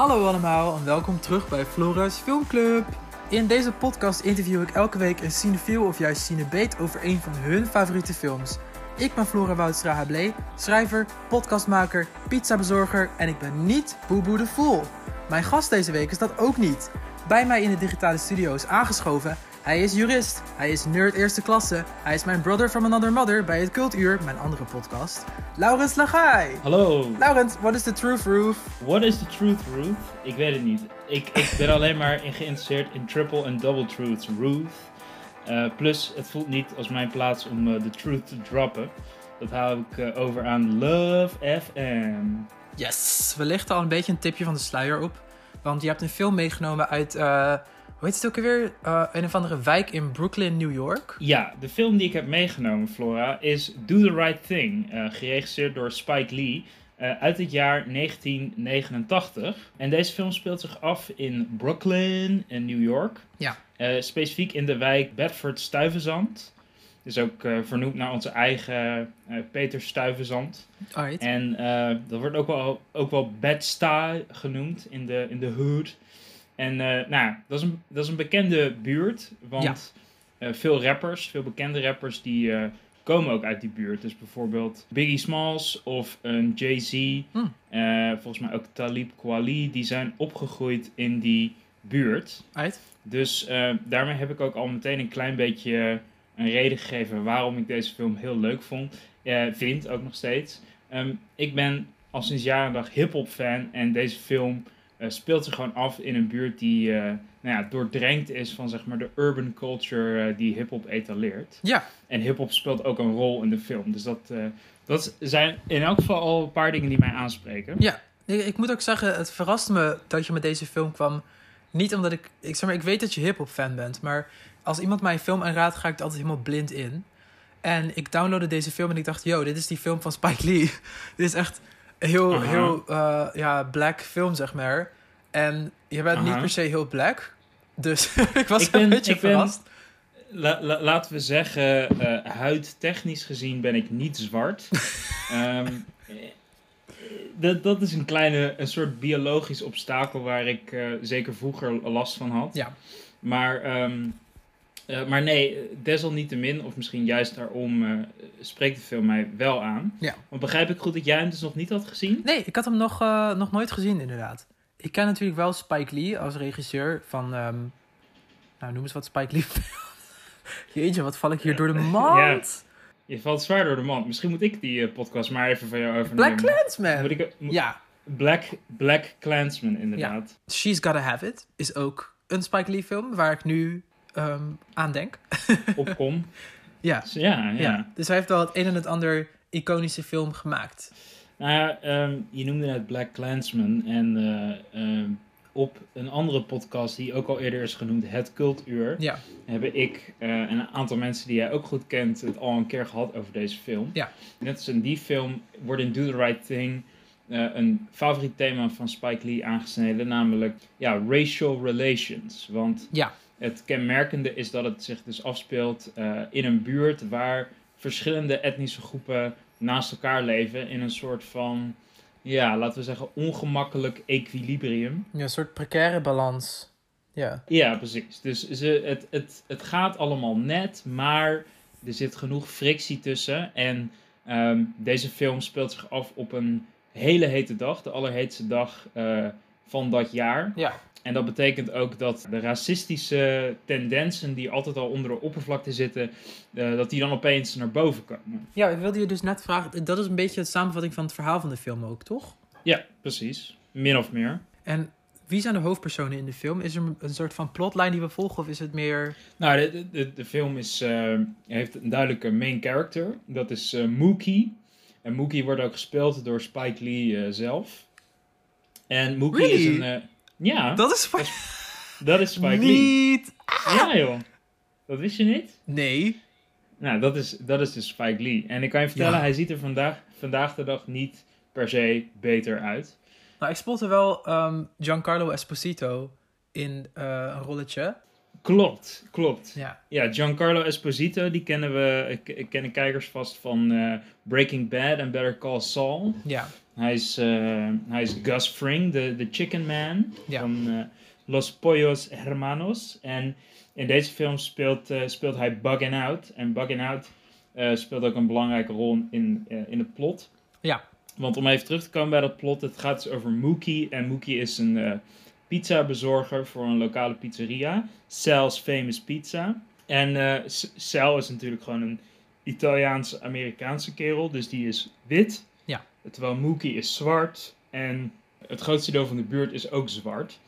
Hallo allemaal en welkom terug bij Flora's Filmclub. In deze podcast interview ik elke week een cinefiel of juist cinebeet over een van hun favoriete films. Ik ben Flora Woudstra Hablé, schrijver, podcastmaker, pizzabezorger en ik ben niet Boeboe de Fool. Mijn gast deze week is dat ook niet. Bij mij in de digitale studio is aangeschoven. Hij is jurist, hij is nerd eerste klasse, hij is mijn brother from another mother bij het Cultuur, mijn andere podcast. Laurens Lagai. Hallo. Laurens, what is the truth, Roof? What is the truth, Ruth? Ik weet het niet. Ik, ik ben alleen maar in geïnteresseerd in triple en double truths, Ruth. Uh, plus, het voelt niet als mijn plaats om uh, de truth te droppen. Dat hou ik uh, over aan Love FM. Yes, we lichten al een beetje een tipje van de sluier op. Want je hebt een film meegenomen uit, hoe heet het ook alweer? een of andere wijk in Brooklyn, New York. Ja, de film die ik heb meegenomen, Flora, is Do the Right Thing. geregisseerd door Spike Lee. Uh, uit het jaar 1989. En deze film speelt zich af in Brooklyn in New York. Ja. Specifiek in de wijk Bedford-Stuyvesant. Dus ook vernoemd naar onze eigen Peter Stuyvesant. Alright. En dat wordt ook wel, ook wel Bed-Stuy genoemd in de, in de hood. En nou, dat is, een, dat is een bekende buurt. Want ja. veel rappers, veel bekende rappers, die komen ook uit die buurt. Dus bijvoorbeeld Biggie Smalls of een Jay-Z. Hmm. Uh, volgens mij ook Talib Kweli. Die zijn opgegroeid in die buurt. Uit. Dus daarmee heb ik ook al meteen een klein beetje een reden gegeven waarom ik deze film heel leuk vond. Vind ook nog steeds. Um, ik ben al sinds jaren dag hip-hop fan. En deze film speelt zich gewoon af in een buurt die nou ja, doordrenkt is van zeg maar de urban culture uh, die hip-hop etaleert. Ja. En hip-hop speelt ook een rol in de film. Dus dat, dat zijn in elk geval al een paar dingen die mij aanspreken. Ja, ik, ik moet ook zeggen, het verraste me dat je met deze film kwam. Niet omdat ik, ik zeg maar, ik weet dat je hip-hop fan bent, maar als iemand mij een film aanraadt, ga ik er altijd helemaal blind in. En ik downloadde deze film en ik dacht, yo, dit is die film van Spike Lee. dit is echt heel, uh -huh. heel uh, ja, black film, zeg maar. En je bent niet per se heel black. Dus ik was ik ben, een beetje ik verrast. Ben, la, la, laten we zeggen, uh, huidtechnisch gezien ben ik niet zwart. um, dat, dat is een kleine, een soort biologisch obstakel waar ik uh, zeker vroeger last van had. Ja. Maar, um, uh, maar nee, desalniettemin, of misschien juist daarom, uh, spreekt de film mij wel aan. Ja. Want begrijp ik goed dat jij hem dus nog niet had gezien? Nee, ik had hem nog, nog nooit gezien inderdaad. Ik ken natuurlijk wel Spike Lee als regisseur van, um, nou noem eens wat Spike Lee. Jeetje, wat val ik hier door de mand? Ja. Je valt zwaar door de mand. Misschien moet ik die podcast maar even van jou overnemen. Black Clansman. Moet ik, moet, ja. Black, Black Clansman, inderdaad. Ja. She's Gotta Have It is ook een Spike Lee film waar ik nu um, aan denk. Opkom. ja. Dus, ja, ja. ja. Dus hij heeft wel het een en het ander iconische film gemaakt. Nou ja, um, je noemde net Black Clansman. En uh, um, op een andere podcast die ook al eerder is genoemd, Het Cultuur, ja. hebben ik uh, en een aantal mensen die jij ook goed kent het al een keer gehad over deze film. Ja. Net als in die film wordt in Do the Right Thing uh, een favoriet thema van Spike Lee aangesneden, namelijk ja, racial relations. Want ja. Het kenmerkende is dat het zich dus afspeelt uh, in een buurt waar verschillende etnische groepen naast elkaar leven in een soort van, ja, laten we zeggen, ongemakkelijk equilibrium. Ja, een soort precaire balans. Ja, ja precies. Dus ze, het, het, het gaat allemaal net, maar er zit genoeg frictie tussen. En um, deze film speelt zich af op een hele hete dag, de allerheetste dag uh, van dat jaar. Ja. En dat betekent ook dat de racistische tendensen die altijd al onder de oppervlakte zitten, uh, dat die dan opeens naar boven komen. Ja, ik wilde je dus net vragen, dat is een beetje de samenvatting van het verhaal van de film ook, toch? Ja, precies. Min of meer. En wie zijn de hoofdpersonen in de film? Is er een soort van plotline die we volgen of is het meer... Nou, de, de, de film is, uh, heeft een duidelijke main character. Dat is uh, Mookie. En Mookie wordt ook gespeeld door Spike Lee zelf. En Mookie really? is een... ja. Dat is Spike... Dat is Spike niet. Lee. Ja, joh. Dat wist je niet? Nee. Nou, dat is, dat is dus Spike Lee. En ik kan je vertellen, Ja. hij ziet er vandaag, vandaag de dag niet per se beter uit. Nou, ik spotte wel ehm, Giancarlo Esposito in eh, een rolletje. Klopt, klopt. Ja. Ja, Giancarlo Esposito, die kennen we, kennen kijkers vast van eh, Breaking Bad en Better Call Saul. Ja. Hij is, eh, hij is Gus Fring, de, de chicken man Ja. van eh, Los Pollos Hermanos. En in deze film speelt, eh, speelt hij Buggin' Out. En Buggin' Out speelt ook een belangrijke rol in, in het plot. Ja. Want om even terug te komen bij dat plot, het gaat dus over Mookie. En Mookie is een pizza bezorger voor een lokale pizzeria. Sal's Famous Pizza. En Sal is natuurlijk gewoon een Italiaans-Amerikaanse kerel, dus die is wit. Terwijl Mookie is zwart en het grootste deel van de buurt is ook zwart.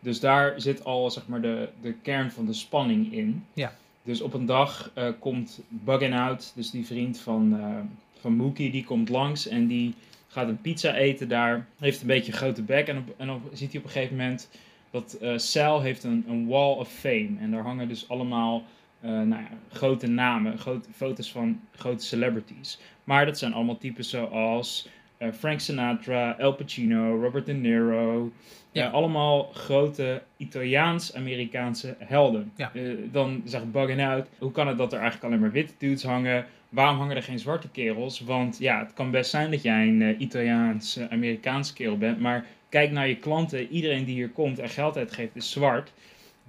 Dus daar zit al zeg maar, de, de kern van de spanning in. Ja. Dus op een dag eh, komt Buggin' Out, dus die vriend van, eh, van Mookie, die komt langs en die gaat een pizza eten daar. Heeft een beetje een grote bek en, op, en dan ziet hij op een gegeven moment dat eh Sal heeft een, een wall of fame. En daar hangen dus allemaal eh, nou ja, grote namen, grote, foto's van grote celebrities. Maar dat zijn allemaal types zoals eh, Frank Sinatra, Al Pacino, Robert De Niro. Ja. Ja. allemaal grote Italiaans-Amerikaanse helden. Ja. Eh, dan zegt Buggin' Out, hoe kan het dat er eigenlijk alleen maar witte dudes hangen? Waarom hangen er geen zwarte kerels? Want ja, het kan best zijn dat jij een eh, Italiaans-Amerikaanse kerel bent, maar kijk naar je klanten. Iedereen die hier komt en geld uitgeeft is zwart.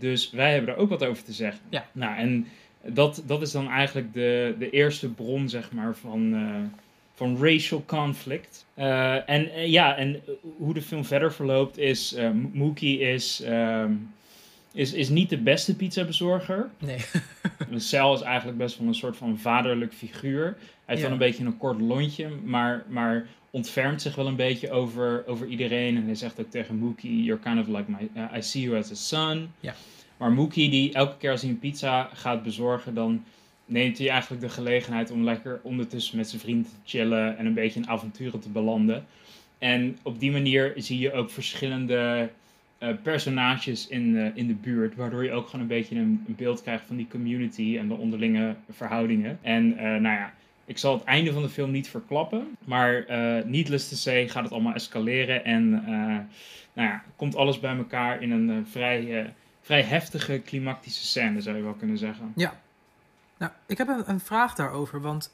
Dus wij hebben er ook wat over te zeggen. Ja. Nou, en dat, dat is dan eigenlijk de, de eerste bron, zeg maar, van, eh, van racial conflict. Eh, en eh, ja, en hoe de film verder verloopt is, Mookie is, ehm, is, is niet de beste pizzabezorger. Nee. Cel is eigenlijk best wel een soort van vaderlijk figuur. Hij heeft Ja. wel een beetje een kort lontje, maar, maar ontfermt zich wel een beetje over, over iedereen. En hij zegt ook tegen Mookie, you're kind of like my, uh, I see you as a son. Ja. Maar Mookie, die elke keer als hij een pizza gaat bezorgen, dan neemt hij eigenlijk de gelegenheid om lekker ondertussen met zijn vrienden te chillen en een beetje in avonturen te belanden. En op die manier zie je ook verschillende eh, personages in, eh, in de buurt, waardoor je ook gewoon een beetje een, een beeld krijgt van die community en de onderlinge verhoudingen. En eh, nou ja, ik zal het einde van de film niet verklappen, maar eh needless to say gaat het allemaal escaleren en eh, nou ja, komt alles bij elkaar in een eh, vrij, vrij heftige klimactische scène, zou je wel kunnen zeggen. Nou, ik heb een, een vraag daarover, want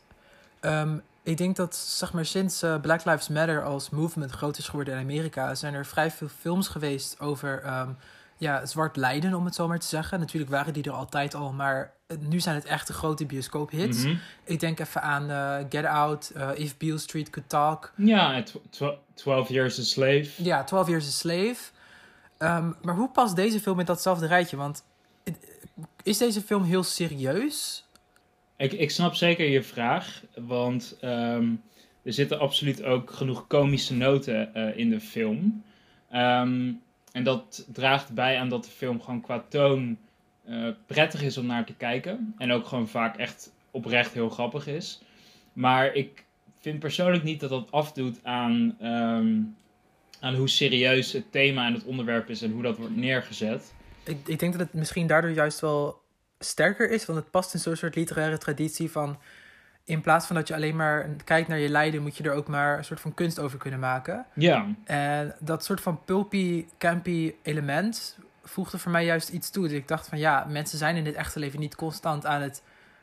ehm, ik denk dat zeg maar, sinds Black Lives Matter als movement groot is geworden in Amerika, zijn er vrij veel films geweest over ehm, ja, zwart lijden, om het zo maar te zeggen. Natuurlijk waren die er altijd al, maar eh, nu zijn het echt de grote bioscoophits. Mhm. Ik denk even aan eh, Get Out, eh, If Beale Street Could Talk. Ja, en tw- tw- 12 Years a Slave. Ja, 12 Years a Slave. Ehm, maar hoe past deze film in datzelfde rijtje? Want eh, is deze film heel serieus? Ik, ik snap zeker je vraag, want ehm, er zitten absoluut ook genoeg komische noten eh, in de film. Ehm, en dat draagt bij aan dat de film gewoon qua toon eh, prettig is om naar te kijken. En ook gewoon vaak echt oprecht heel grappig is. Maar ik vind persoonlijk niet dat dat afdoet aan, ehm, aan hoe serieus het thema en het onderwerp is en hoe dat wordt neergezet. Ik, ik denk dat het misschien daardoor juist wel sterker is, want het past in zo'n soort literaire traditie van. In plaats van dat je alleen maar kijkt naar je lijden, moet je er ook maar een soort van kunst over kunnen maken. Ja, En dat soort van pulpy, campy element voegde voor mij juist iets toe. Dus ik dacht van ja, mensen zijn in dit echte leven niet constant aan het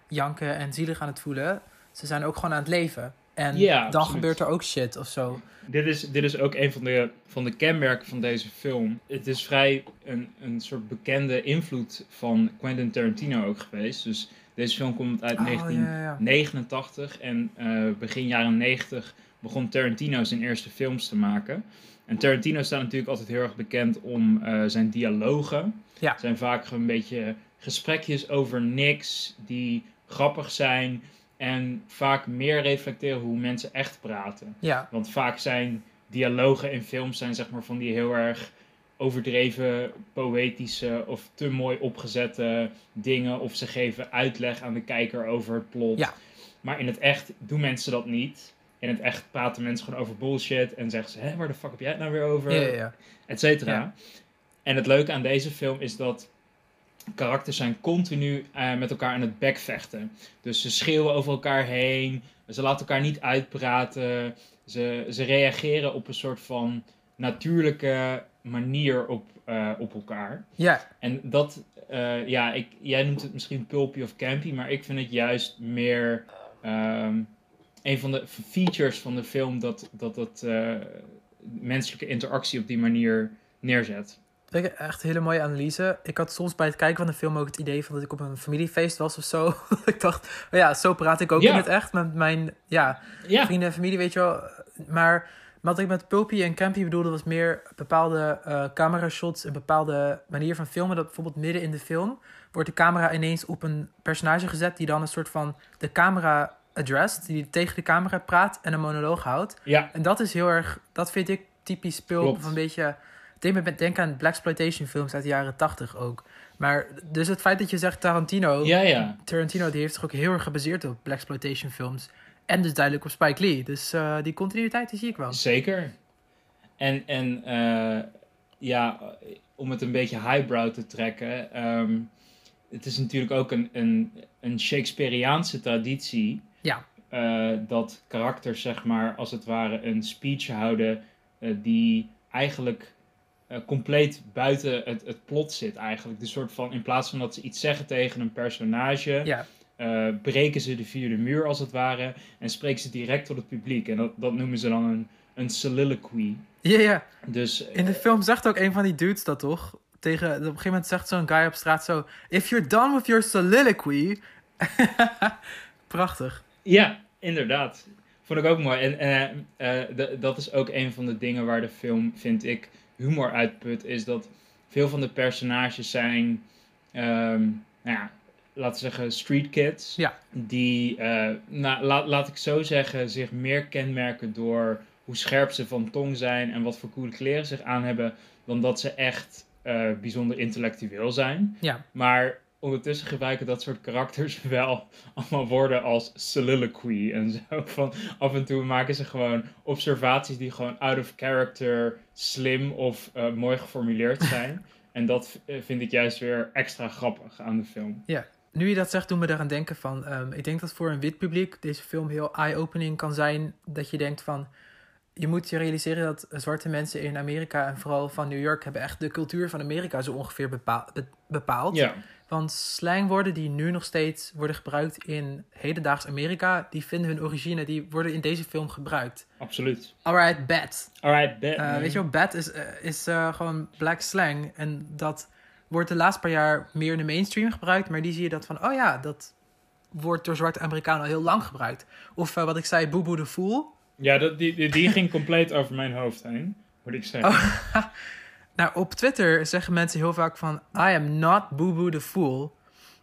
janken en zielig aan het voelen. Ze zijn ook gewoon aan het leven. En Ja, dan absoluut. gebeurt er ook shit of zo. Dit is, dit is ook een van de, van de kenmerken van deze film. Het is vrij een, een soort bekende invloed van Quentin Tarantino ook geweest. Dus deze film komt uit Oh, ja, ja, ja. 1989 en eh, begin jaren 90 begon Tarantino zijn eerste films te maken. En Tarantino staat natuurlijk altijd heel erg bekend om eh, zijn dialogen. Ja. Zijn vaak een beetje gesprekjes over niks die grappig zijn en vaak meer reflecteren hoe mensen echt praten. Ja, Want vaak zijn dialogen in films zijn zeg maar van die heel erg overdreven, poëtische of te mooi opgezette dingen. Of ze geven uitleg aan de kijker over het plot. Ja. Maar in het echt doen mensen dat niet. In het echt praten mensen gewoon over bullshit en zeggen ze, hé, waar de fuck heb jij het nou weer over? ja, ja, ja. et cetera. Ja. En het leuke aan deze film is dat karakters zijn continu eh, met elkaar aan het bekvechten. Dus ze schreeuwen over elkaar heen, ze laten elkaar niet uitpraten, ze, ze reageren op een soort van natuurlijke manier op, eh, op elkaar. ja. En dat, eh, ja, ik, jij noemt het misschien pulpy of campy, maar ik vind het juist meer, ehm, een van de features van de film dat dat, dat eh, menselijke interactie op die manier neerzet. Vind ik echt een hele mooie analyse. Ik had soms bij het kijken van de film ook het idee van dat ik op een familiefeest was of zo. ik dacht, oh ja, zo praat ik ook Ja. in het echt met mijn ja, Ja, vrienden en familie, weet je wel. Maar wat ik met Pulpy en Campy bedoelde was meer bepaalde eh camera-shots, een bepaalde manier van filmen. Dat bijvoorbeeld midden in de film wordt de camera ineens op een personage gezet die dan een soort van de camera addressed, die tegen de camera praat en een monoloog houdt. ja, En dat is heel erg, dat vind ik typisch Pulp of een beetje... Me denken aan Blaxploitation films uit de jaren tachtig ook. Maar dus het feit dat je zegt Tarantino... ja, ja. Tarantino die heeft zich ook heel erg gebaseerd op Blaxploitation films. En dus duidelijk op Spike Lee. Dus eh, die continuïteit die zie ik wel. Zeker. En, en eh, ja, om het een beetje highbrow te trekken. ehm, het is natuurlijk ook een, een, een Shakespeareaanse traditie. Ja. eh, dat karakters, zeg maar, als het ware een speech houden. die eigenlijk compleet buiten het, het plot zit, eigenlijk. De soort van, in plaats van dat ze iets zeggen tegen een personage. Ja, eh, breken ze de vierde muur als het ware en spreken ze direct tot het publiek. En dat, dat noemen ze dan een, een soliloquy. ja, ja. Dus In de film zegt ook een van die dudes dat toch? Tegen, op een gegeven moment zegt zo'n guy op straat zo... If you're done with your soliloquy... Prachtig. ja, inderdaad. Vond ik ook mooi. En eh, eh, dat is ook een van de dingen waar de film, vind ik, humor uitput. Is dat veel van de personages zijn, ehm, nou ja, laten we zeggen, street kids. Ja. Die, eh, nou, laat, laat ik zo zeggen, zich meer kenmerken door hoe scherp ze van tong zijn en wat voor coole kleren ze zich aan hebben, dan dat ze echt eh, bijzonder intellectueel zijn. Ja. Maar ondertussen gebruiken dat soort karakters wel allemaal woorden als soliloquy en zo. Van af en toe maken ze gewoon observaties die gewoon out of character, slim of eh, mooi geformuleerd zijn. en dat vind ik juist weer extra grappig aan de film. Nu je dat zegt, doet me eraan denken van... ehm, ik denk dat voor een wit publiek deze film heel eye-opening kan zijn. Dat je denkt van... Je moet je realiseren dat zwarte mensen in Amerika en vooral van New York... hebben echt de cultuur van Amerika zo ongeveer bepaal- be- bepaald. Ja, Want slangwoorden die nu nog steeds worden gebruikt in hedendaags Amerika... die vinden hun origine, die worden in deze film gebruikt. absoluut. Alright, bad. Alright, bet. Eh, weet je wel, bad is, eh, is eh, gewoon black slang. En dat wordt de laatste paar jaar meer in de mainstream gebruikt. Maar die zie je dat van, oh ja, dat wordt door zwarte Amerikanen al heel lang gebruikt. Of eh, wat ik zei, boeboe de fool. Ja, dat, die, die, die ging compleet over mijn hoofd heen, moet ik zeggen. Oh. Nou, op Twitter zeggen mensen heel vaak van, I am not boeboe the fool.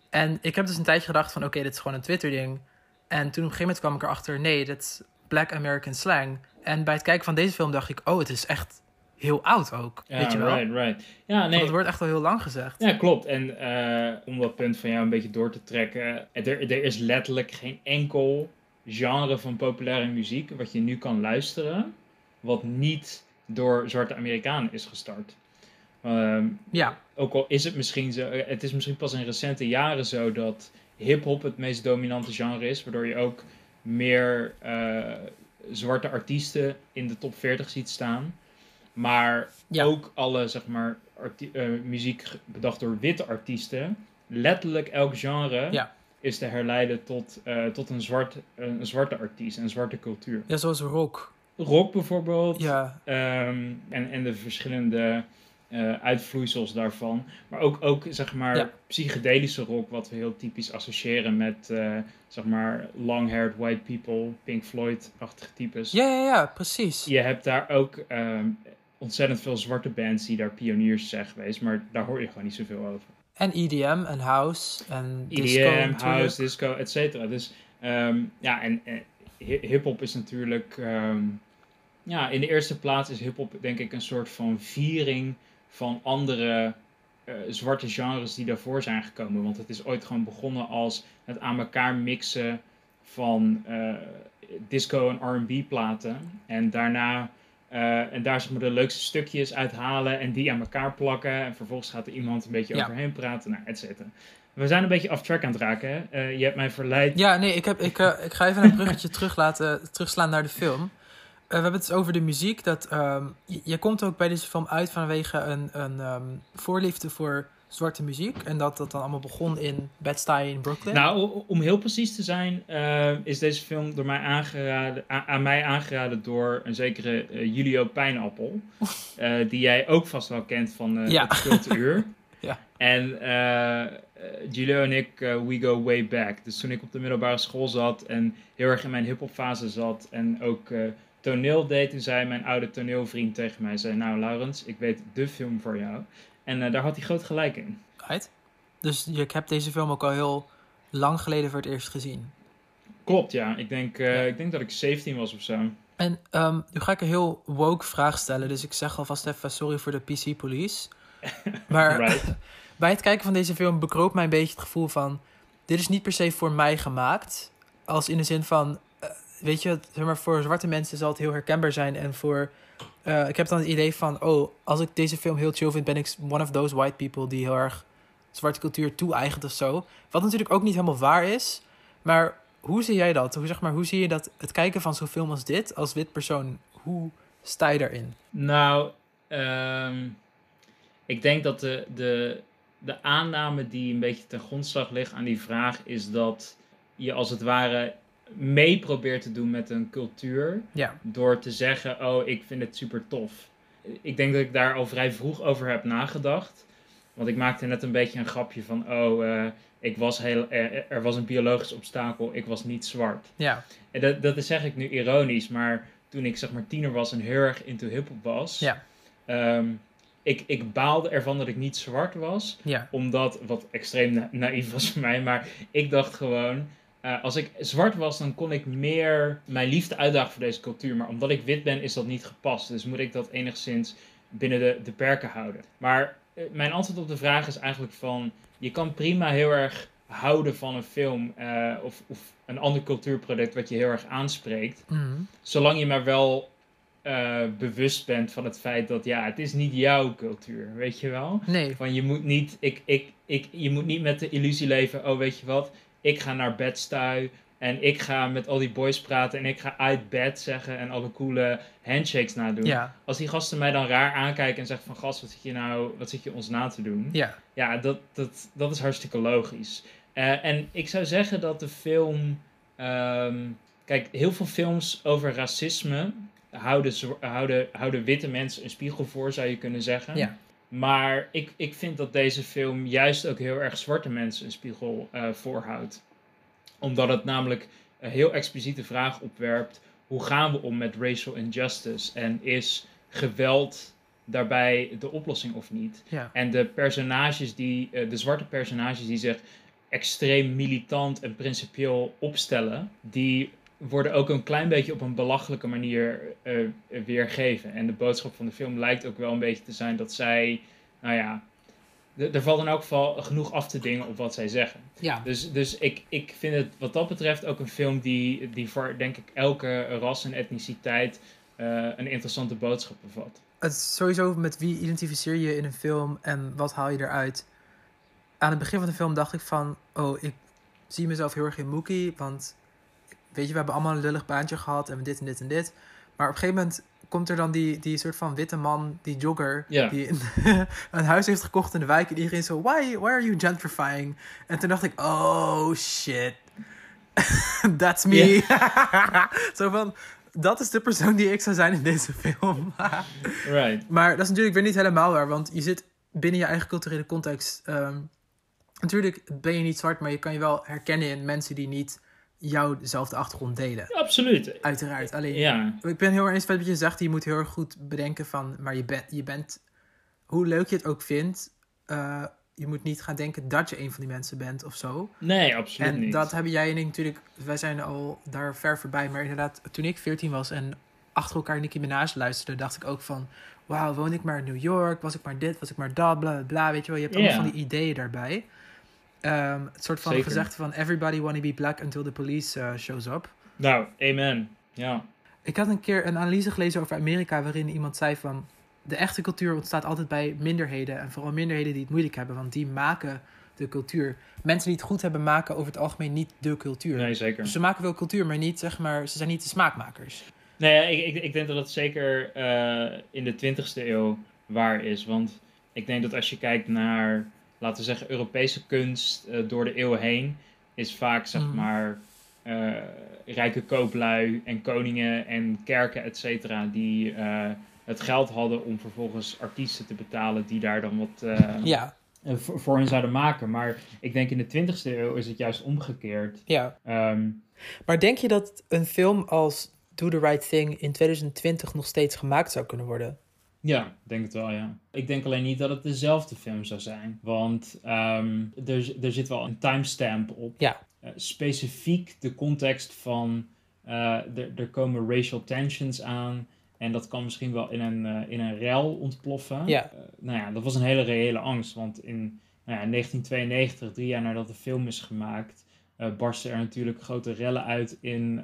En ik heb dus een tijdje gedacht van, oké, dit is gewoon een Twitter-ding. En toen op een gegeven moment kwam ik erachter, nee, dat is black American slang. En bij het kijken van deze film dacht ik, oh, het is echt heel oud ook. Ja, weet je wel? right, right. Ja, nee, het wordt echt al heel lang gezegd. Ja, klopt. En eh, om dat punt van jou een beetje door te trekken. Er, er is letterlijk geen enkel genre van populaire muziek wat je nu kan luisteren. wat niet door zwarte Amerikanen is gestart. Ehm, Ja, ook al is het misschien zo. eh, Het is misschien pas in recente jaren zo dat hip-hop het meest dominante genre is. Waardoor je ook meer eh, zwarte artiesten in de top 40 ziet staan. Maar Ja. ook alle zeg maar, eh, muziek bedacht door witte artiesten. Letterlijk elk genre Ja. is te herleiden tot, eh, tot een, zwart, een zwarte artiest, een zwarte cultuur. ja zoals rock. Rock bijvoorbeeld. Ja, Ehm, en, en de verschillende eh, uitvloeisels daarvan. Maar ook, ook zeg maar Ja. psychedelische rock, wat we heel typisch associëren met eh, zeg maar long-haired white people, Pink Floyd-achtige types. ja, ja, ja precies. Je hebt daar ook ehm, ontzettend veel zwarte bands die daar pioniers zijn geweest, maar daar hoor je gewoon niet zoveel over. En EDM en house en disco EDM, house, disco, et cetera. Dus ehm, ja, en eh, hi- hip-hop is natuurlijk. ehm, ja, in de eerste plaats is hip-hop denk ik een soort van viering van andere eh, zwarte genres die daarvoor zijn gekomen. Want het is ooit gewoon begonnen als het aan elkaar mixen van eh, disco en R&B platen. En daarna eh, en daar zeg maar de leukste stukjes uithalen en die aan elkaar plakken. En vervolgens gaat er iemand een beetje Ja. overheen praten, nou, et cetera. We zijn een beetje off track aan het raken. Hè? Eh, je hebt mij verleid. Ja, nee, ik, heb, ik, eh, ik ga even een bruggetje terug laten, terugslaan naar de film. We hebben het dus over de muziek. Dat, je, je komt ook bij deze film uit vanwege een, een ehm, voorliefde voor zwarte muziek. En dat dat dan allemaal begon in Bed-Stuy in Brooklyn. Nou, om heel precies te zijn, eh, is deze film door mij aangeraden, aan mij aangeraden door een zekere eh, Julio Pijnappel. eh, die jij ook vast wel kent van Ja. het cultuur. Ja. En Julio en ik, we go way back. Dus toen ik op de middelbare school zat en heel erg in mijn hip-hop fase zat en ook toneel deed, toen zei mijn oude toneelvriend tegen mij: zei, Nou, Laurens, ik weet de film voor jou. En eh, daar had hij groot gelijk in. Right? Dus je hebt deze film ook al heel lang geleden voor het eerst gezien. Klopt, ja. Ik denk, eh, ik denk dat ik 17 was of zo. En ehm, nu ga ik een heel woke vraag stellen. Dus ik zeg alvast even sorry voor de PC-police. Maar Right. bij het kijken van deze film bekroop mij een beetje het gevoel van... Dit is niet per se voor mij gemaakt. Als in de zin van... eh, weet je, zeg maar, voor zwarte mensen zal het heel herkenbaar zijn. En voor... eh, ik heb dan het idee van... Oh, als ik deze film heel chill vind... ben ik one of those white people die heel erg zwarte cultuur toe-eigent of zo. Wat natuurlijk ook niet helemaal waar is. Maar hoe zie jij dat? Hoe, zeg maar, hoe zie je dat het kijken van zo'n film als dit... als wit persoon... Hoe sta je daarin? Nou, ehm, ik denk dat de, de, de aanname die een beetje ten grondslag ligt aan die vraag is dat je als het ware mee probeert te doen met een cultuur Ja. door te zeggen, oh, ik vind het super tof. Ik denk dat ik daar al vrij vroeg over heb nagedacht. Want ik maakte net een beetje een grapje van, oh, eh, ik was heel, er, er was een biologisch obstakel, ik was niet zwart. Ja. En dat, dat is zeg ik nu ironisch, maar toen ik zeg maar tiener was en heel erg into hip-hop was, Ja. ehm, ik, ik baalde ervan dat ik niet zwart was, Ja. omdat, wat extreem na- naïef was voor mij, maar ik dacht gewoon, eh, als ik zwart was, dan kon ik meer mijn liefde uitdagen voor deze cultuur. Maar omdat ik wit ben, is dat niet gepast. Dus moet ik dat enigszins binnen de, de perken houden. Maar eh, mijn antwoord op de vraag is eigenlijk van, je kan prima heel erg houden van een film eh, of, of een ander cultuurproduct wat je heel erg aanspreekt. Mhm. Zolang je maar wel bewust bent van het feit dat ja, het is niet jouw cultuur, weet je wel? Nee. Van je moet niet, ik, ik, ik, je moet niet met de illusie leven, oh weet je wat, ik ga naar bedstuy en ik ga met al die boys praten en ik ga uit bed zeggen en alle coole handshakes nadoen. Ja. Als die gasten mij dan raar aankijken en zeggen van gast, wat zit je nou, wat zit je ons na te doen? Ja. Ja, dat, dat, dat is hartstikke logisch. Eh, en ik zou zeggen dat de film. ehm, kijk, heel veel films over racisme houden, houden, houden witte mensen een spiegel voor, zou je kunnen zeggen. Ja. Maar ik, ik vind dat deze film juist ook heel erg zwarte mensen een spiegel eh, voorhoudt. Omdat het namelijk een heel expliciete vraag opwerpt: hoe gaan we om met racial injustice? En is geweld daarbij de oplossing of niet? Ja. En de personages die, eh, de zwarte personages die zich extreem militant en principieel opstellen, die worden ook een klein beetje op een belachelijke manier eh, eh, weergegeven. En de boodschap van de film lijkt ook wel een beetje te zijn dat zij, nou ja, er valt in elk geval genoeg af te dingen op wat zij zeggen. Ja. Dus, dus ik, ik vind het wat dat betreft ook een film die, die voor, denk ik, elke ras en etniciteit eh, een interessante boodschap bevat. Het is sowieso met wie identificeer je in een film en wat haal je eruit. Aan het begin van de film dacht ik van, oh, ik zie mezelf heel erg in Mookie, want weet je, we hebben allemaal een lullig baantje gehad en dit en dit en dit. Maar op een gegeven moment komt er dan die, die soort van witte man, die jogger, die een, een huis heeft gekocht in de wijk en iedereen zo, why, why are you gentrifying? En toen dacht ik, oh shit, that's me. zo van, dat is de persoon die ik zou zijn in deze film. Right. Maar dat is natuurlijk weer niet helemaal waar, want je zit binnen je eigen culturele context. ehm, natuurlijk ben je niet zwart, maar je kan je wel herkennen in mensen die niet jouw dezelfde achtergrond delen. Absoluut. Uiteraard. Alleen, Ja. ik ben heel erg eens wat je zegt. Je moet heel erg goed bedenken van, maar je, bent je bent, hoe leuk je het ook vindt, eh, je moet niet gaan denken dat je een van die mensen bent of zo. Nee, absoluut En niet. dat hebben jij en ik natuurlijk, wij zijn al daar ver voorbij. Maar inderdaad, toen ik 14 was en achter elkaar Nicki Minaj luisterde, dacht ik ook van, wauw, woon ik maar in New York? Was ik maar dit, was ik maar dat, bla bla, bla. Weet je wel, je hebt allemaal van die ideeën daarbij. Ehm, het soort van Zeker. gezegde van, everybody wanna be black until the police eh, shows up. Nou, amen. Ja. Ik had een keer een analyse gelezen over Amerika waarin iemand zei van de echte cultuur ontstaat altijd bij minderheden en vooral minderheden die het moeilijk hebben, want die maken de cultuur. Mensen die het goed hebben maken over het algemeen niet de cultuur. Nee, zeker. Dus ze maken wel cultuur, maar niet zeg maar, ze zijn niet de smaakmakers. Nee, ja, ik, ik, ik denk dat dat zeker eh, in de 20e eeuw waar is. Want ik denk dat als je kijkt naar laten we zeggen, Europese kunst eh, door de eeuwen heen is vaak, zeg Mhm. maar, eh, rijke kooplui en koningen en kerken, et cetera, die eh, het geld hadden om vervolgens artiesten te betalen die daar dan wat Ja, voor, voor hen zouden maken. Maar ik denk in de 20e eeuw is het juist omgekeerd. ja. Ehm, Maar denk je dat een film als Do the Right Thing in 2020 nog steeds gemaakt zou kunnen worden? Ja, ik denk het wel, ja. Ik denk alleen niet dat het dezelfde film zou zijn. Want ehm, er, er zit wel een timestamp op. Ja. Eh, specifiek de context van... eh, er, komen racial tensions aan. En dat kan misschien wel in een, eh, in een rel ontploffen. Ja. Nou ja, dat was een hele reële angst. Want in nou ja, 1992, drie jaar nadat de film is gemaakt... barsten er natuurlijk grote rellen uit in,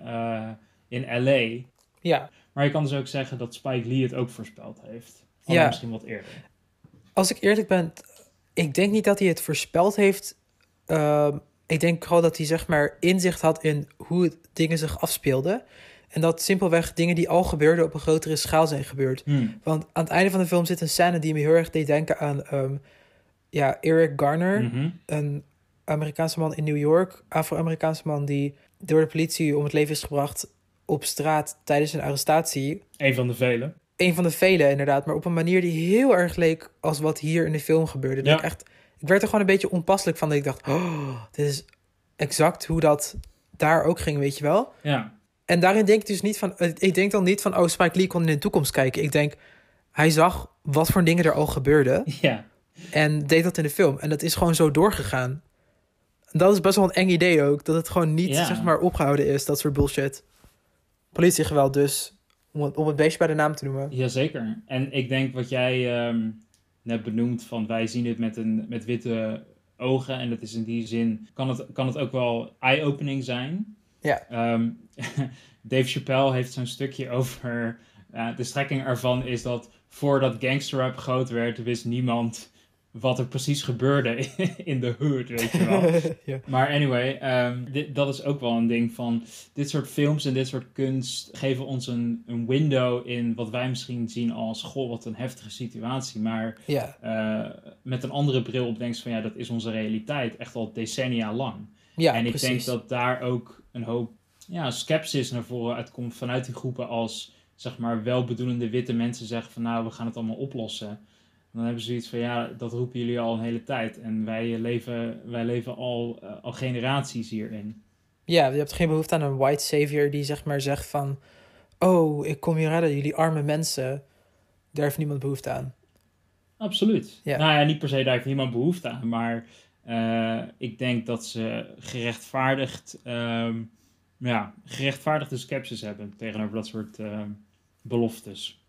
in L.A., Ja, maar je kan dus ook zeggen dat Spike Lee het ook voorspeld heeft. Alleen Ja. misschien wat eerder. als ik eerlijk ben, ik denk niet dat hij het voorspeld heeft. Ehm, ik denk gewoon dat hij zeg maar inzicht had in hoe dingen zich afspeelden. En dat simpelweg dingen die al gebeurden op een grotere schaal zijn gebeurd. Want aan het einde van de film zit een scène die me heel erg deed denken aan ehm, ja, Eric Garner. Mhm. Een Amerikaanse man in New York. Afro-Amerikaanse man die door de politie om het leven is gebracht op straat tijdens een arrestatie. Een van de vele. Een van de vele inderdaad, maar op een manier die heel erg leek als wat hier in de film gebeurde. Ja. ik, echt, ik werd er gewoon een beetje onpasselijk van dat ik dacht, oh, dit is exact hoe dat daar ook ging, weet je wel. Ja. En daarin denk ik dus niet van, eh, ik denk dan niet van, oh, Spike Lee kon in de toekomst kijken. Ik denk, hij zag wat voor dingen er al gebeurden Ja. en deed dat in de film. En dat is gewoon zo doorgegaan. En dat is best wel een eng idee ook, dat het gewoon niet, Ja. zeg maar, opgehouden is, dat soort bullshit. Politiegeweld dus, om het, om het beestje bij de naam te noemen. Jazeker. En ik denk wat jij ehm, net benoemt van wij zien het met, een, met witte ogen. En dat is in die zin, kan het, kan het ook wel eye-opening zijn. Ja. Ehm, Dave Chappelle heeft zo'n stukje over, eh, de strekking ervan is dat voordat gangsterrap groot werd, wist niemand wat er precies gebeurde in de hood, weet je wel. ja. Maar anyway, ehm, dit, dat is ook wel een ding van dit soort films en dit soort kunst geven ons een, een window in wat wij misschien zien als goh, wat een heftige situatie. Maar ja. eh, met een andere bril op denkt van ja, dat is onze realiteit echt al decennia lang. Ja, en ik precies. denk dat daar ook een hoop ja, sceptisch naar voren uitkomt vanuit die groepen als zeg maar welbedoelende witte mensen zeggen van nou, we gaan het allemaal oplossen. Dan hebben ze zoiets van ja, dat roepen jullie al een hele tijd. En wij leven, wij leven al, eh, al generaties hierin. Ja, je hebt geen behoefte aan een white savior die zeg maar zegt van... Oh, ik kom je redden, jullie arme mensen. Daar heeft niemand behoefte aan. Absoluut. Ja. Nou ja, niet per se, daar heeft niemand behoefte aan. Maar eh, ik denk dat ze gerechtvaardigd, ehm, ja, gerechtvaardigde sceptisch hebben tegenover dat soort beloftes.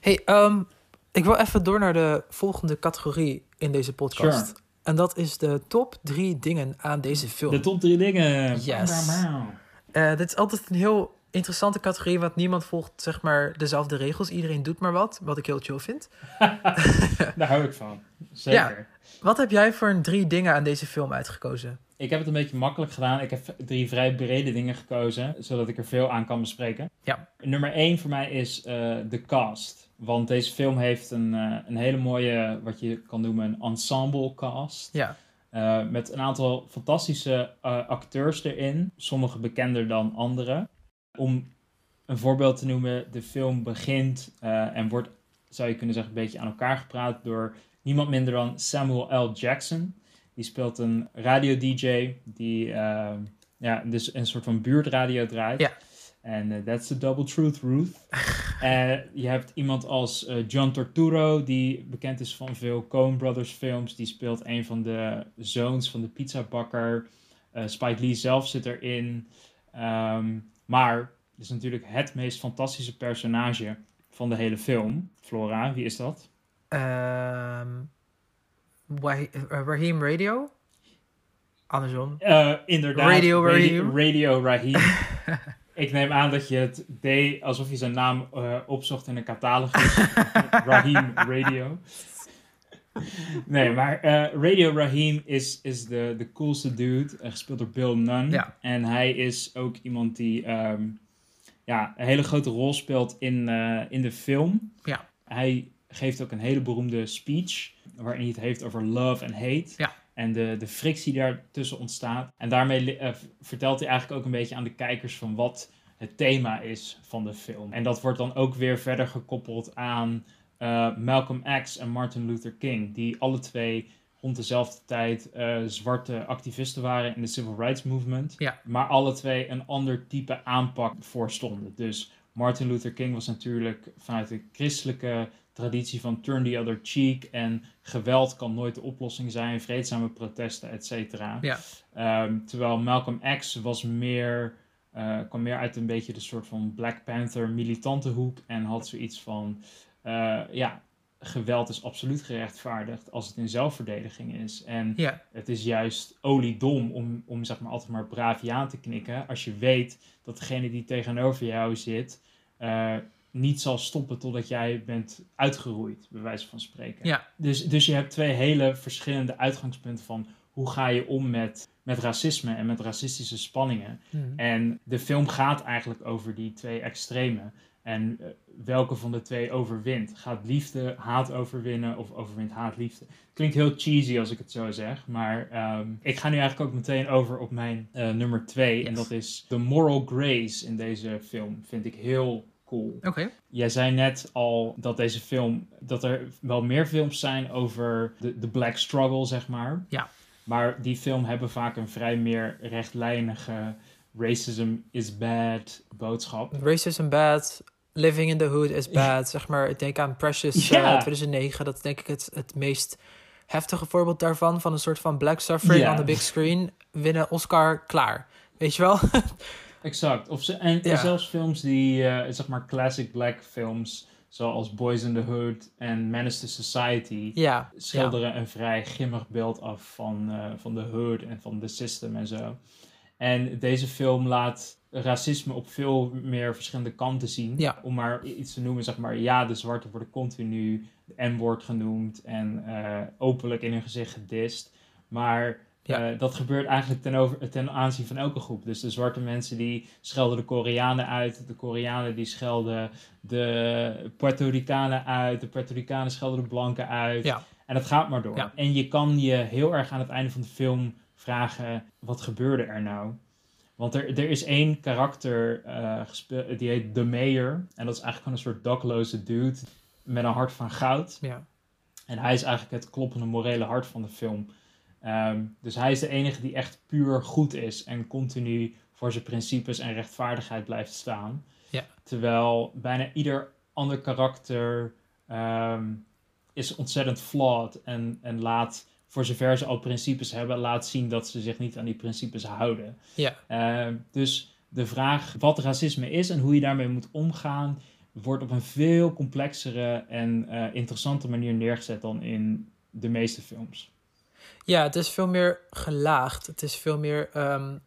hey, ehm, ik wil even door naar de volgende categorie in deze podcast. Sure. En dat is de top drie dingen aan deze film. De top drie dingen. Yes. Eh, dit is altijd een heel interessante categorie, want niemand volgt zeg maar dezelfde regels. Iedereen doet maar wat, wat ik heel chill vind. Daar hou ik van. Zeker. Wat heb jij voor een drie dingen aan deze film uitgekozen? Ik heb het een beetje makkelijk gedaan. Ik heb drie vrij brede dingen gekozen, zodat ik er veel aan kan bespreken. Ja. Nummer één voor mij is eh, de cast. Want deze film heeft een, eh, een hele mooie, wat je kan noemen, een ensemble cast. Ja. Eh, met een aantal fantastische eh, acteurs erin. Sommige bekender dan andere. Om een voorbeeld te noemen, de film begint en wordt, zou je kunnen zeggen, een beetje aan elkaar gepraat door niemand minder dan Samuel L. Jackson. Die speelt een radio-dj die ja, dus een soort van buurtradio draait. Ja. En eh, that's the double truth, Ruth. Eh, je hebt iemand als eh, John Torturo, die bekend is van veel Coen Brothers films. Die speelt een van de zoons van de pizzabakker. Spike Lee zelf zit erin. Ehm, maar het is natuurlijk het meest fantastische personage van de hele film. Flora, wie is dat? Eh, Raheem Radio? Andersom. Inderdaad. Radio Radi- Raheem. Radio Raheem. Ik neem aan dat je het deed alsof je zijn naam eh, opzocht in een catalogus. Raheem Radio. Nee, maar eh, Radio Raheem is, is de, de coolste dude, eh, gespeeld door Bill Nunn. Ja. En hij is ook iemand die ehm, ja, een hele grote rol speelt in, eh, in de film. Ja. Hij geeft ook een hele beroemde speech waarin hij het heeft over love en hate. Ja. En de, de frictie die daartussen ontstaat. En daarmee eh, vertelt hij eigenlijk ook een beetje aan de kijkers van wat het thema is van de film. En dat wordt dan ook weer verder gekoppeld aan uh, Malcolm X en Martin Luther King, die alle twee rond dezelfde tijd uh, zwarte activisten waren in de Civil Rights Movement. Ja. Maar alle twee een ander type aanpak voorstonden. Dus Martin Luther King was natuurlijk vanuit de christelijke traditie van turn the other cheek en geweld kan nooit de oplossing zijn, vreedzame protesten, et cetera. Ja. Um, terwijl Malcolm X was meer, uh, kwam meer uit een beetje de soort van Black Panther militante hoek en had zoiets van, uh, ja, geweld is absoluut gerechtvaardigd als het in zelfverdediging is. En Ja. het is juist oliedom om, om zeg maar altijd maar braaf ja te knikken als je weet dat degene die tegenover jou zit uh, niet zal stoppen totdat jij bent uitgeroeid, bij wijze van spreken. Ja. Dus, dus je hebt twee hele verschillende uitgangspunten van hoe ga je om met, met racisme en met racistische spanningen. Mhm. En de film gaat eigenlijk over die twee extremen. En uh, welke van de twee overwint? Gaat liefde haat overwinnen of overwint haat liefde? Klinkt heel cheesy als ik het zo zeg, maar um, ik ga nu eigenlijk ook meteen over op mijn uh, nummer twee. En dat is de moral grace in deze film. Vind ik heel cool. Oké. Okay. Jij zei net al dat deze film, dat er wel meer films zijn over de, de black struggle, zeg maar. Ja. Maar die film hebben vaak een vrij meer rechtlijnige racism is bad boodschap. Racism bad, living in the hood is bad. Zeg maar, ik denk aan Precious Ja. uh, 2009. Dat is denk ik het, het meest heftige voorbeeld daarvan. Van een soort van black suffering Ja. on the big screen. Winnen Oscar, klaar. Weet je wel? Exact. Of ze, en, en Ja. zelfs films die, eh, zeg maar, classic black films, zoals Boys in the Hood en Menace to Society, ja. schilderen een vrij grimmig beeld af van, eh, van de hood en van de system en zo. En deze film laat racisme op veel meer verschillende kanten zien. Ja. Om maar iets te noemen, zeg maar, ja, de zwarten worden continu de N-woord genoemd en eh, openlijk in hun gezicht gedist. Maar Ja. eh, dat gebeurt eigenlijk ten, over, ten aanzien van elke groep. Dus de zwarte mensen die schelden de Koreanen uit, de Koreanen die schelden de Puerto Ricanen uit, de Puerto Ricanen schelden de blanken uit. Ja. En dat gaat maar door. En je kan je heel erg aan het einde van de film vragen, wat gebeurde er nou? Want er, er is één karakter uh, gespeeld, die heet The Mayor. En dat is eigenlijk gewoon een soort dakloze dude met een hart van goud. Ja. En hij is eigenlijk het kloppende morele hart van de film. Um, dus hij is de enige die echt puur goed is en continu voor zijn principes en rechtvaardigheid blijft staan. Ja. Terwijl bijna ieder ander karakter um, is ontzettend flawed en, en laat, voor zover ze al principes hebben, laat zien dat ze zich niet aan die principes houden. Ja. Uh, dus de vraag wat racisme is en hoe je daarmee moet omgaan, wordt op een veel complexere en uh, interessante manier neergezet dan in de meeste films. Ja, het is veel meer gelaagd. Het is veel meer um,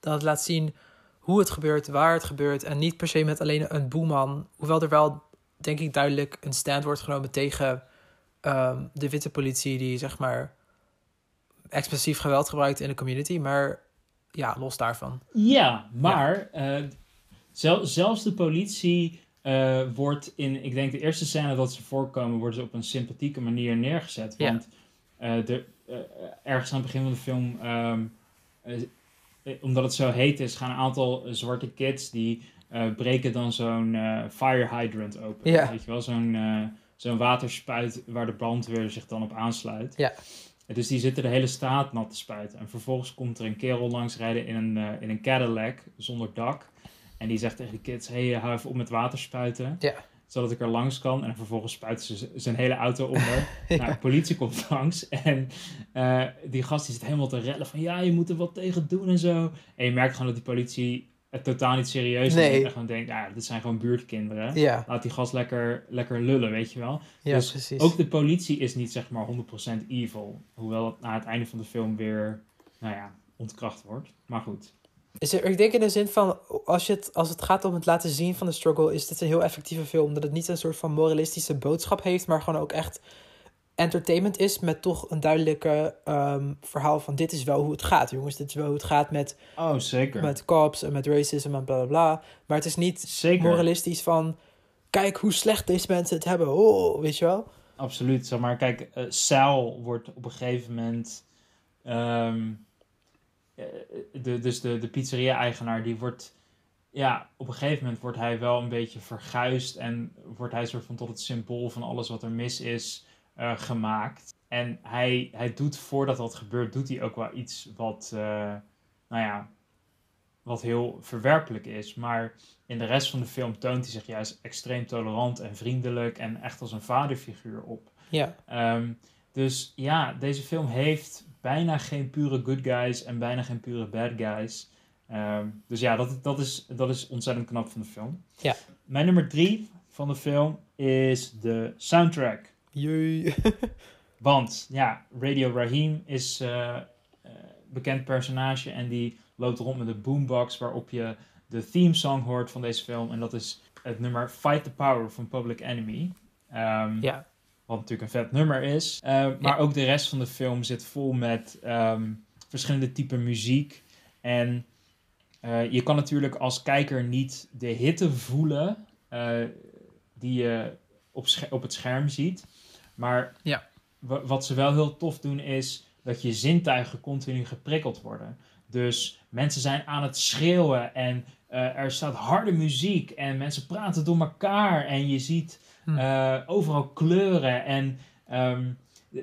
dat het laat zien hoe het gebeurt, waar het gebeurt. En niet per se met alleen een boeman. Hoewel er wel, denk ik, duidelijk een stand wordt genomen tegen um, de witte politie, die zeg maar expressief geweld gebruikt in de community. Maar ja, los daarvan. Ja, maar ja. Uh, zel zelfs de politie uh, wordt in, ik denk de eerste scène dat ze voorkomen, worden ze op een sympathieke manier neergezet. Want uh, de, ergens aan het begin van de film, um, omdat het zo heet is, gaan een aantal zwarte kids die breken dan zo'n fire hydrant open. Ja. Weet je wel, zo'n zo'n waterspuit waar de brandweer zich dan op aansluit. Ja. Dus die zitten de hele straat nat te spuiten. En vervolgens komt er een kerel langs rijden in een, uh, in een Cadillac zonder dak. En die zegt tegen de kids, hé, hey, hou even op met water spuiten. Ja. Zodat ik er langs kan. En vervolgens spuiten ze zijn hele auto onder. ja. Nou, de politie komt langs. En uh, die gast die zit helemaal te rellen van, ja, je moet er wat tegen doen en zo. En je merkt gewoon dat die politie het totaal niet serieus nee. neemt. En gewoon denkt, ja, dit zijn gewoon buurtkinderen. Ja. Laat die gast lekker, lekker lullen, weet je wel. Ja, dus precies. ook de politie is niet zeg maar 100% evil. Hoewel het na het einde van de film weer, nou ja, ontkracht wordt. Maar goed. Is er, ik denk in de zin van, als, je het, als het gaat om het laten zien van de struggle, is dit een heel effectieve film. Dat het niet een soort van moralistische boodschap heeft, maar gewoon ook echt entertainment is met toch een duidelijke um, verhaal van dit is wel hoe het gaat, jongens. Dit is wel hoe het gaat met, oh, zeker. met cops en met racism en bla bla bla. Maar het is niet zeker. moralistisch van kijk hoe slecht deze mensen het hebben. Oh, weet je wel? absoluut. Zeg maar, kijk, uh, wordt op een gegeven moment. ehm, eh, de, dus de, de pizzeria-eigenaar, die wordt. Ja, op een gegeven moment wordt hij wel een beetje verguisd. En wordt hij soort van tot het symbool van alles wat er mis is eh, gemaakt. En hij, hij doet voordat dat gebeurt, doet hij ook wel iets wat. eh, nou ja. Wat heel verwerpelijk is. Maar in de rest van de film toont hij zich juist extreem tolerant en vriendelijk. En echt als een vaderfiguur op. Ja. Ehm, dus ja, deze film heeft bijna geen pure good guys en bijna geen pure bad guys. Ehm, dus ja, dat, dat, is, dat is ontzettend knap van de film. Ja. Mijn nummer drie van de film is de soundtrack. Jee. Want ja, Radio Raheem is eh, eh, bekend personage en die loopt rond met een boombox waarop je de theme song hoort van deze film. En dat is het nummer Fight the Power van Public Enemy. Ehm, ja. wat natuurlijk een vet nummer is. Uh, maar Ja. ook de rest van de film zit vol met ehm, verschillende typen muziek. En eh, je kan natuurlijk als kijker niet de hitte voelen eh, die je op, op het scherm ziet. Maar Ja. wa- wat ze wel heel tof doen is dat je zintuigen continu geprikkeld worden. Dus mensen zijn aan het schreeuwen en eh, er staat harde muziek en mensen praten door elkaar en je ziet Hm. eh, overal kleuren en ehm,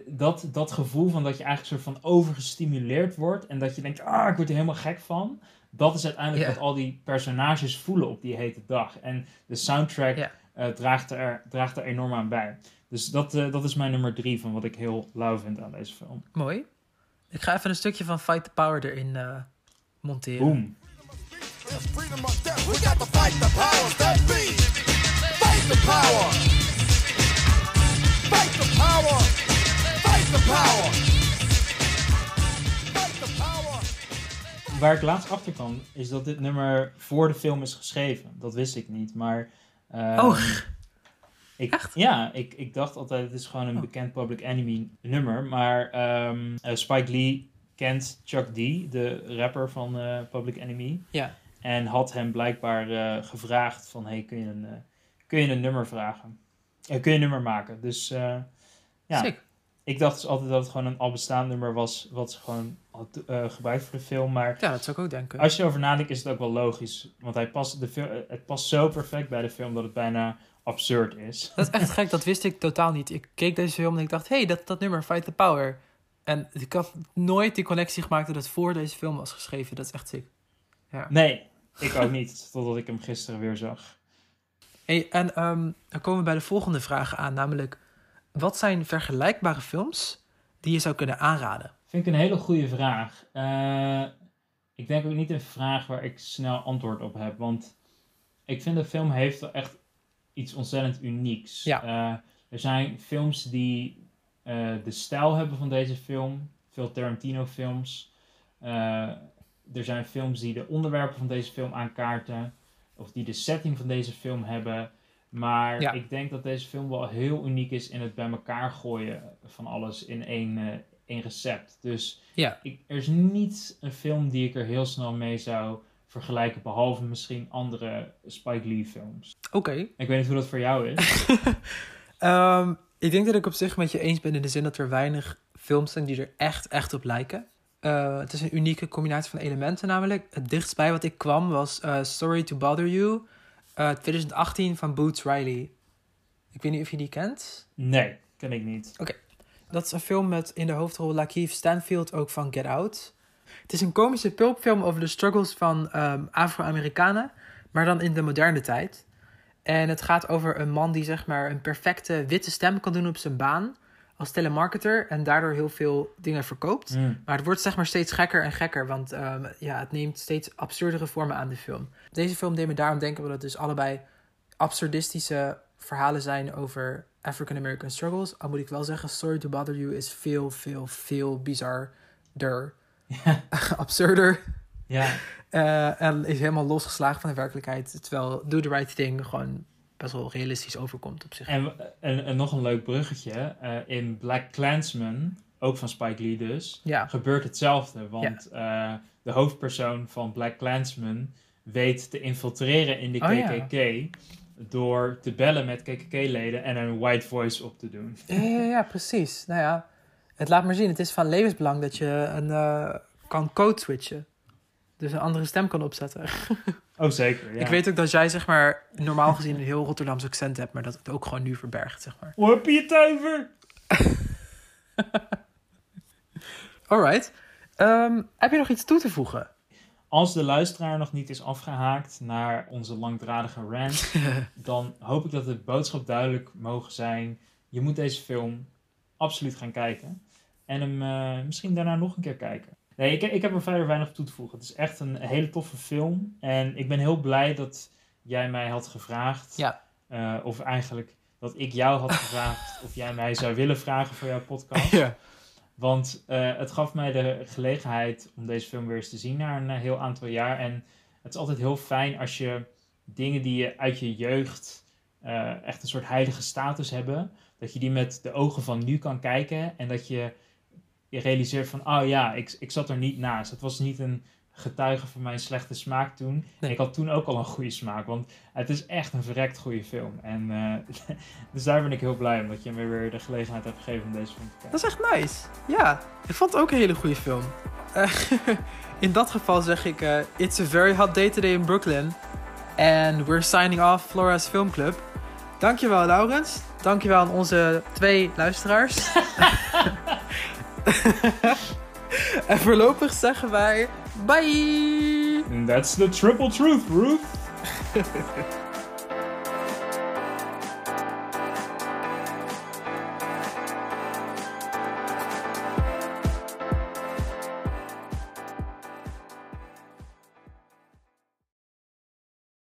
dat, dat gevoel van dat je eigenlijk soort van overgestimuleerd wordt en dat je denkt, ah, ik word er helemaal gek van. Dat is uiteindelijk wat al die personages voelen op die hete dag. En de soundtrack. Eh, draagt, er, draagt er enorm aan bij. Dus dat, eh, dat is mijn nummer drie van wat ik heel lauw vind aan deze film. Mooi. Ik ga even een stukje van Fight the Power erin eh, monteren. Boom. Waar ik laatst achter kwam, is dat dit nummer voor de film is geschreven. Dat wist ik niet, maar... Oh. Ik, Echt? Ja, ik, ik dacht altijd, het is gewoon een Oh. bekend Public Enemy nummer. Maar ehm, eh, Spike Lee kent Chuck D, de rapper van eh, Public Enemy. Ja. En had hem blijkbaar eh, gevraagd van, hey, kun je een, kun je een nummer vragen? Kun je een nummer maken? Dus ja, Sick. Ik dacht dus altijd dat het gewoon een al bestaand nummer was, wat ze gewoon had eh, gebruikt voor de film. Maar Ja, dat zou ik ook denken. als je erover nadenkt, is het ook wel logisch. Want hij past, de fil- het past zo perfect bij de film dat het bijna absurd is. Dat is echt gek, dat wist ik totaal niet. Ik keek deze film en ik dacht, hé, hey, dat, dat nummer, Fight the Power. En ik had nooit die connectie gemaakt dat het voor deze film was geschreven. Dat is echt sick. Ja. Nee, ik ook niet. Totdat ik hem gisteren weer zag. Hey, en ehm, dan komen we bij de volgende vraag aan, namelijk... Wat zijn vergelijkbare films die je zou kunnen aanraden? Vind ik een hele goede vraag. Eh, ik denk ook niet een vraag waar ik snel antwoord op heb. Want ik vind de film heeft wel echt iets ontzettend unieks. Ja. Eh, er zijn films die eh, de stijl hebben van deze film. Veel Tarantino films. Eh, er zijn films die de onderwerpen van deze film aankaarten. Of die de setting van deze film hebben. Maar Ja. ik denk dat deze film wel heel uniek is in het bij elkaar gooien van alles in één, eh, één recept. Dus Ja. ik, er is niet een film die ik er heel snel mee zou vergelijken. Behalve misschien andere Spike Lee films. Oké. Ik weet niet hoe dat voor jou is. Ehm, ik denk dat ik op zich met je eens ben in de zin dat er weinig films zijn die er echt, echt op lijken. Eh, het is een unieke combinatie van elementen namelijk. Het dichtst bij wat ik kwam was eh, Sorry to Bother You, eh, 2018 van Boots Riley. Ik weet niet of je die kent. Nee, ken ik niet. Dat is een film met in de hoofdrol Lakeith Stanfield, ook van Get Out. Het is een komische pulpfilm over de struggles van ehm, Afro-Amerikanen, maar dan in de moderne tijd. En het gaat over een man die zeg maar een perfecte witte stem kan doen op zijn baan als telemarketer en daardoor heel veel dingen verkoopt. Hmm. Maar het wordt zeg maar steeds gekker en gekker, want ehm, ja, het neemt steeds absurdere vormen aan de film. Deze film deed me daarom denken dat het dus allebei absurdistische verhalen zijn over African American struggles. Al moet ik wel zeggen, Sorry to Bother You is veel, veel, veel bizarder, absurder. ja. eh, en is helemaal losgeslagen van de werkelijkheid. Terwijl Do the Right Thing gewoon best wel realistisch overkomt op zich. En, en, en nog een leuk bruggetje. eh, in Black Clansman, ook van Spike Lee dus, Ja, gebeurt hetzelfde. Want eh, de hoofdpersoon van Black Clansman weet te infiltreren in de Oh, ja. KKK. door te bellen met KKK-leden en een white voice op te doen. Ja, ja, ja, precies. Nou ja, het laat maar zien. Het is van levensbelang dat je een, eh, kan code switchen. Dus een andere stem kan opzetten. Oh, zeker. Ja. Ik weet ook dat jij, zeg maar, normaal gezien een heel Rotterdamse accent hebt, maar dat het ook gewoon nu verbergt, zeg maar. Hoe heb je het over? Alright. Ehm, heb je nog iets toe te voegen? Als de luisteraar nog niet is afgehaakt naar onze langdradige rant, dan hoop ik dat de boodschap duidelijk mogen zijn. Je moet deze film absoluut gaan kijken. En hem eh, misschien daarna nog een keer kijken. Nee, ik, ik heb er verder weinig toe te voegen. Het is echt een hele toffe film. En ik ben heel blij dat jij mij had gevraagd. Ja. eh, of eigenlijk dat ik jou had gevraagd of jij mij zou willen vragen voor jouw podcast. Ja. Want eh, het gaf mij de gelegenheid om deze film weer eens te zien na een eh, heel aantal jaar. En het is altijd heel fijn als je dingen die je uit je jeugd echt een soort heilige status hebben, dat je die met de ogen van nu kan kijken en dat je je realiseert van, oh ja, ik, ik zat er niet naast. Het was niet een getuige van mijn slechte smaak toen. Nee. Ik had toen ook al een goede smaak, want het is echt een verrekt goede film. En eh, dus daar ben ik heel blij om dat je me weer de gelegenheid hebt gegeven om deze film te kijken. Dat is echt nice. Ja, ik vond het ook een hele goede film. Eh, in dat geval zeg ik, eh, it's a very hot day today in Brooklyn. And we're signing off Flora's Film Club. Dankjewel, Laurens. Dankjewel aan onze twee luisteraars. en voorlopig zeggen wij bye! That's the triple truth, Ruth.